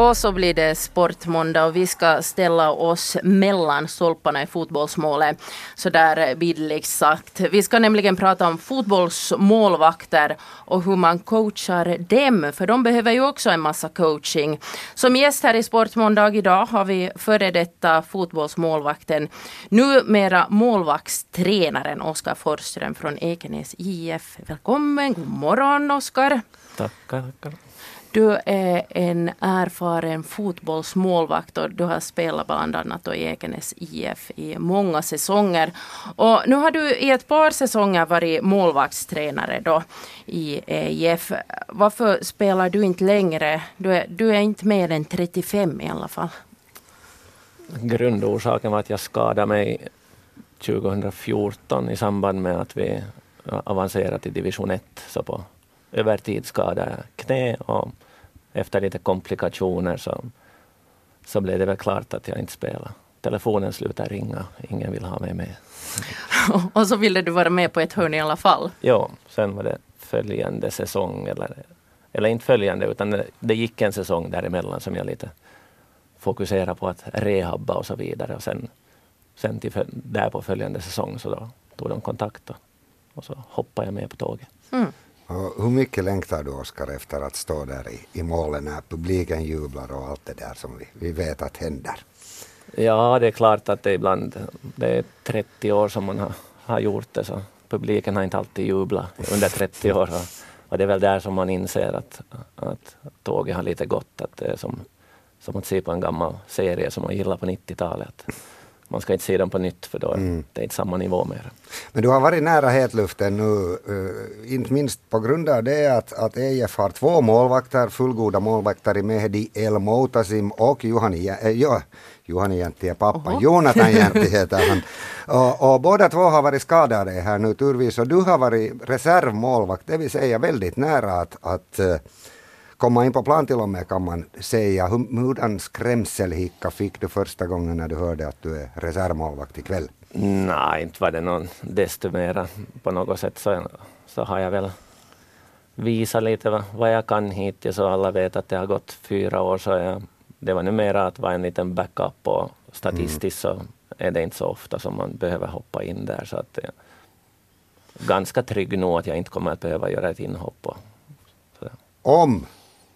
Och så blir det sportmåndag och vi ska ställa oss mellan stolparna i fotbollsmålet. Så där bildligt sagt. Vi ska nämligen prata om fotbollsmålvakter och hur man coachar dem. För de behöver ju också en massa coaching. Som gäst här i Sportmåndag idag har vi före detta fotbollsmålvakten, numera målvaktstränaren Oskar Forsström från Ekenäs IF. Välkommen, god morgon Oskar. Tackar, tackar. Du är en erfaren fotbollsmålvakt och du har spelat bland annat i Ekenäs IF i många säsonger. Och nu har du i ett par säsonger varit målvaktstränare då i EIF. Varför spelar du inte längre? Du är, du är inte mer än 35 i alla fall. Grundorsaken var att jag skadade mig 2014 i samband med att vi avancerade till division 1. Så på över tid skadade knä och efter lite komplikationer så, så blev det väl klart att jag inte spelar. Telefonen slutade ringa, ingen vill ha mig med. och så ville du vara med på ett hörn i alla fall? Ja, sen var det följande säsong, eller, eller inte följande utan det, det gick en säsong däremellan som jag lite fokuserade på att rehabba och så vidare. Och sen, sen till där på följande säsong så då tog de kontakt och, och så hoppade jag med på tåget. Mm. Och hur mycket längtar du, Oskar, efter att stå där i, i målen när publiken jublar och allt det där som vi, vi vet att händer? Ja, det är klart att det ibland, det är 30 år som man har, har gjort det, så publiken har inte alltid jublat under 30 år. Och, och det är väl där som man inser att, att tåget har lite gått, att det är som, som att se på en gammal serie som man gillar på 90-talet man ska inte se dem på nytt för då mm. det är inte samma nivå mer. Men du har varit nära hetluften nu, uh, inte minst på grund av det att, att EIF har två målvakter, fullgoda målvakter i Mehdi El Moutasim och Juhani, äh, ja, Juhani Jäntti är pappa, Oho. Jonathan Jäntti heter han. Och, och, båda två har varit skadade här nu turvis och du har varit reservmålvakt, det vill säga väldigt nära att, att uh, komma in på plan till och med kan man säga. Hur, hurdan skrämselhicka fick du första gången när du hörde att du är reservmålvakt ikväll? Nej, inte var det någon desto mera. På något sätt så, så har jag väl visat lite vad, vad jag kan hittills och alla vet att det har gått fyra år så jag, det var nu mera att vara en liten backup och statistiskt mm. så är det inte så ofta som man behöver hoppa in där så att är ganska trygg nog att jag inte kommer att behöva göra ett inhopp. Och, Om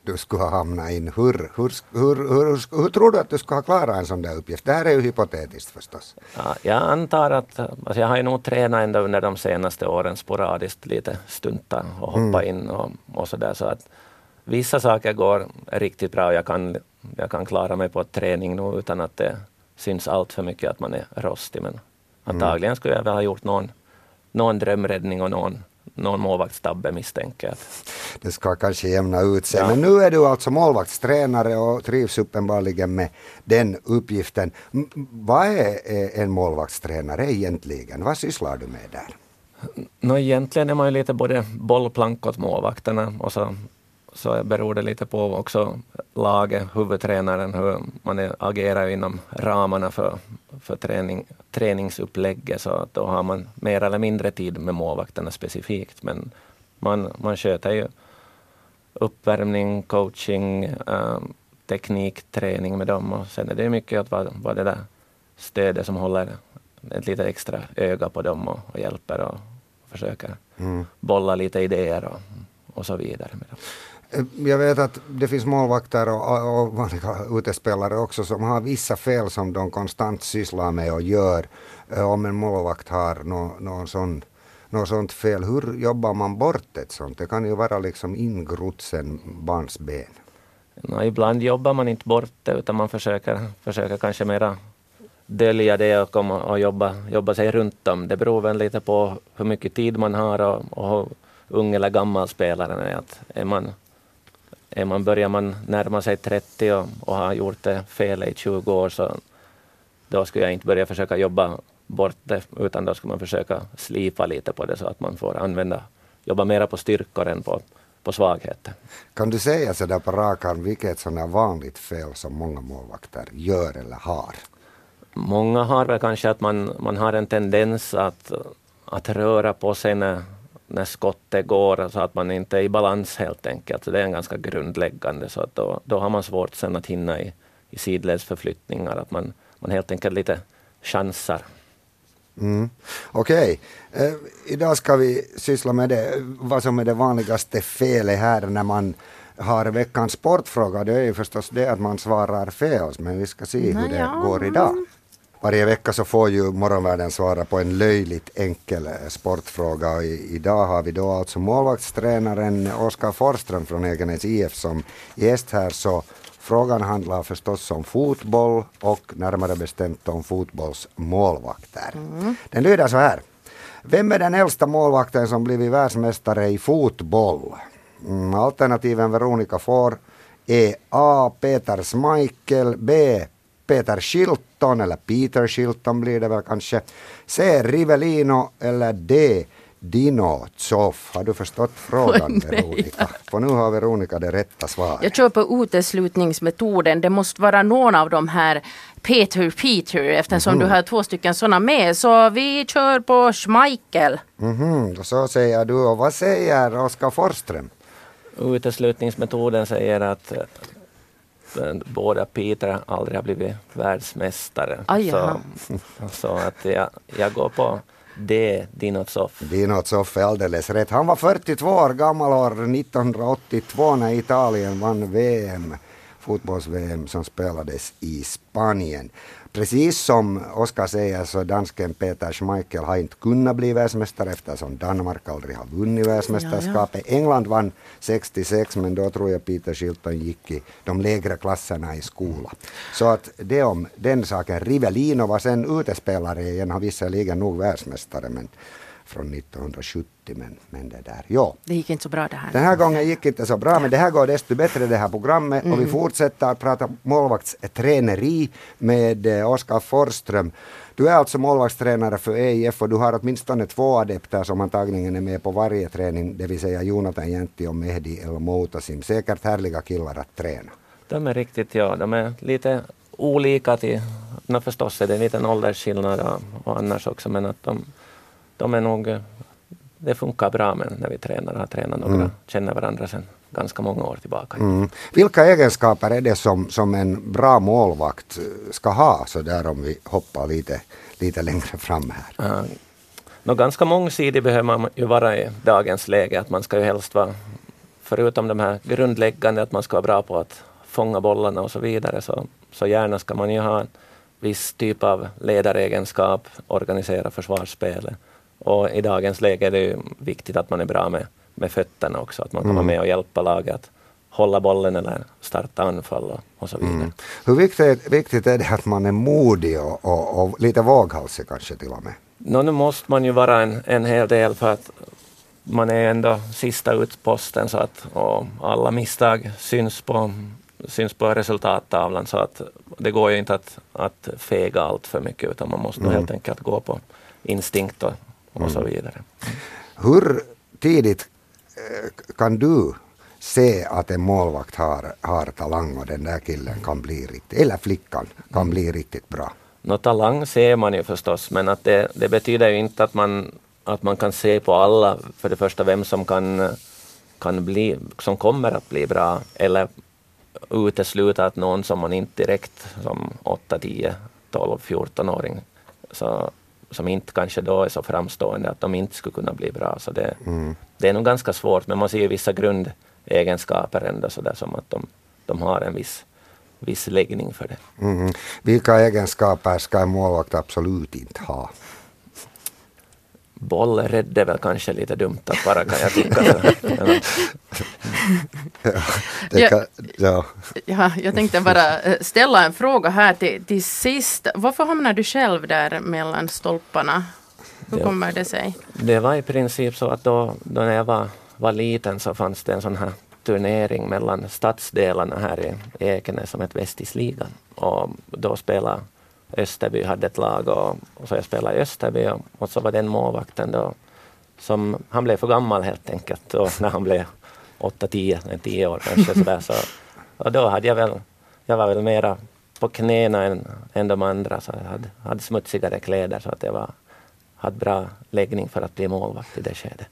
du skulle ha hamnat in. Hur, hur, hur, hur, hur, tror du att du skulle ha klarat en sån där uppgift? Det här är ju hypotetiskt förstås. Ja, jag antar att, alltså jag har ju nog tränat ända under de senaste åren sporadiskt lite stunta och hoppa mm. in och, och sådär så att vissa saker går riktigt bra och jag kan, jag kan klara mig på träning nu utan att det syns allt för mycket att man är rostig men mm. antagligen skulle jag väl ha gjort någon, någon drömräddning och någon någon målvaktstabbe misstänker jag. Det ska kanske jämna ut sig. Ja. Men nu är du alltså målvaktstränare och trivs uppenbarligen med den uppgiften. Vad är en målvaktstränare egentligen? Vad sysslar du med där? No, egentligen är man ju lite både bollplank åt målvakterna och så, så beror det lite på också laget, huvudtränaren, hur man agerar inom ramarna för, för träning, träningsupplägget så att då har man mer eller mindre tid med målvakterna specifikt. Men man, man sköter ju uppvärmning, coaching, äh, teknik, träning med dem och sen är det mycket att vara, vara det där stödet som håller ett lite extra öga på dem och, och hjälper och, och försöker mm. bolla lite idéer och, och så vidare. Med dem. Eh, jag vet att det finns målvakter och, och vanliga utespelare också som har vissa fel som de konstant sysslar med och gör. Eh, om en målvakt har något nå sån, sånt fel, hur jobbar man bort ett sånt? Det kan ju vara liksom ingrott sen barnsben. No, ibland jobbar man inte bort det utan man försöker, försöker kanske mera dölja det och, komma och jobba, jobba sig runt om. Det beror väl lite på hur mycket tid man har och, och hur ung eller gammal spelaren är. Att är man är man, börjar man närma sig 30 och, och har gjort det fel i 20 år så då skulle jag inte börja försöka jobba bort det utan då skulle man försöka slipa lite på det så att man får använda, jobba mera på styrkor än på, på svagheter. Kan du säga så där på rak arm vilket sådant vanligt fel som många målvakter gör eller har? Många har väl kanske att man, man har en tendens att, att röra på sig när, när skottet går så att man inte är i balans helt enkelt. Så det är en ganska grundläggande så att då, då har man svårt sen att hinna i, i sidledsförflyttningar, att man, man helt enkelt lite chansar. Mm. Okej, okay. eh, idag ska vi syssla med det, vad som är det vanligaste felet här när man har veckans sportfråga. Det är ju förstås det att man svarar fel, men vi ska se hur det går idag. Varje vecka så får ju morgonvärlden svara på en löjligt enkel eh, sportfråga. Och idag har vi då alltså målvaktstränaren Oskar Forström från Egenäs IF som gäst här. Så frågan handlar förstås om fotboll och närmare bestämt om fotbollsmålvakter. Mm. Den lyder så här. Vem är den äldsta målvakten som blivit världsmästare i fotboll? Mm, alternativen Veronica får är A. Peter Schmeichel, B. Peter Shilton, eller Peter Shilton blir det väl kanske. C. Rivellino eller D. Dino Tsoff. Har du förstått frågan oh, Veronica? För nu har Veronica det rätta svaret. Jag kör på uteslutningsmetoden. Det måste vara någon av de här Peter Peter eftersom mm du har två stycken sådana med. Så vi kör på Schmeichel. Mm -hmm. Så säger du. Och vad säger Oskar Forström? Uteslutningsmetoden säger att båda Peter aldrig har blivit världsmästare. Aj, så, så att jag, jag går på D, Dinotsov. Dinotsov är alldeles rätt. Han var 42 år gammal år 1982 när Italien vann VM, fotbolls-VM som spelades i Spanien. Precis som Oskar säger så dansken Peter Schmeichel har inte kunnat bli världsmästare eftersom Danmark aldrig har vunnit världsmästerskapet. Ja, ja. England vann 66 men då tror jag Peter Shilton gick i de lägre klasserna i skola. Så att det om den saken. Rivellino var sen utespelare igen, har visserligen nog världsmästare men från 1970. Men, men det där, ja. Det gick inte så bra det här. Den här gången gick inte så bra, men det här går desto bättre det här programmet. Mm. Och vi mm. fortsätter att prata målvaktsträneri med eh, Oskar Forström. Du är alltså målvaktstränare för EIF och du har åtminstone två adepter som antagligen är med på varje träning, det vill säga Jonathan Jäntti och Mehdi El Moutasim. Säkert härliga killar att träna. De är riktigt, ja. De är lite olika till, no, förstås är det en liten åldersskillnad och, och annars också, men att de de är nog, det funkar bra men när vi tränar, har tränat några, mm. känner varandra sedan ganska många år tillbaka. Mm. Vilka egenskaper är det som, som en bra målvakt ska ha, så där om vi hoppar lite, lite längre fram här? Uh, no, ganska mångsidig behöver man ju vara i dagens läge, att man ska ju helst vara, förutom de här grundläggande, att man ska vara bra på att fånga bollarna och så vidare, så, så gärna ska man ju ha en viss typ av ledaregenskap, organisera försvarsspelet och i dagens läge är det viktigt att man är bra med, med fötterna också, att man kan mm. vara med och hjälpa laget att hålla bollen eller starta anfall och, och så vidare. Mm. Hur viktigt, viktigt är det att man är modig och, och, och lite våghalsig kanske till och med? No, nu måste man ju vara en, en hel del för att man är ändå sista utposten så att och alla misstag syns på, syns på resultattavlan så att det går ju inte att, att fega allt för mycket utan man måste mm. helt enkelt gå på instinkt och, och så vidare. Hur tidigt eh, kan du se att en målvakt har, har talang och den där killen kan bli riktigt, eller flickan kan bli riktigt bra? Nå, talang ser man ju förstås, men att det, det betyder ju inte att man, att man kan se på alla, för det första vem som kan, kan bli, som kommer att bli bra, eller utesluta att någon som man inte direkt som 8, 10, 12, 14-åring så som inte kanske då är så framstående att de inte skulle kunna bli bra. Så det, mm. det är nog ganska svårt, men man ser ju vissa grundegenskaper ändå så där som att de, de har en viss, viss läggning för det. Mm. Vilka egenskaper ska en målvakt absolut inte ha? Bollrädd är väl kanske lite dumt att vara kan jag tycka. ja, kan, ja. ja, jag tänkte bara eh, ställa en fråga här till, till sist. Varför hamnar du själv där mellan stolparna? Hur det, kommer det sig? Det var i princip så att då, då när jag var, var liten så fanns det en sån här turnering mellan stadsdelarna här i Ekenäs som hette Västisligan. Och då spelade Österby hade ett lag och, och så jag spelade i Österby och, och, så var den målvakten då som, han blev för gammal helt enkelt och när han blev 8-10, 10 år kanske sådär så och då hade jag väl, jag var väl mera på knäna än, än de andra så jag hade, hade smutsigare kläder så att jag var, hade bra läggning för att bli målvakt i det skedet.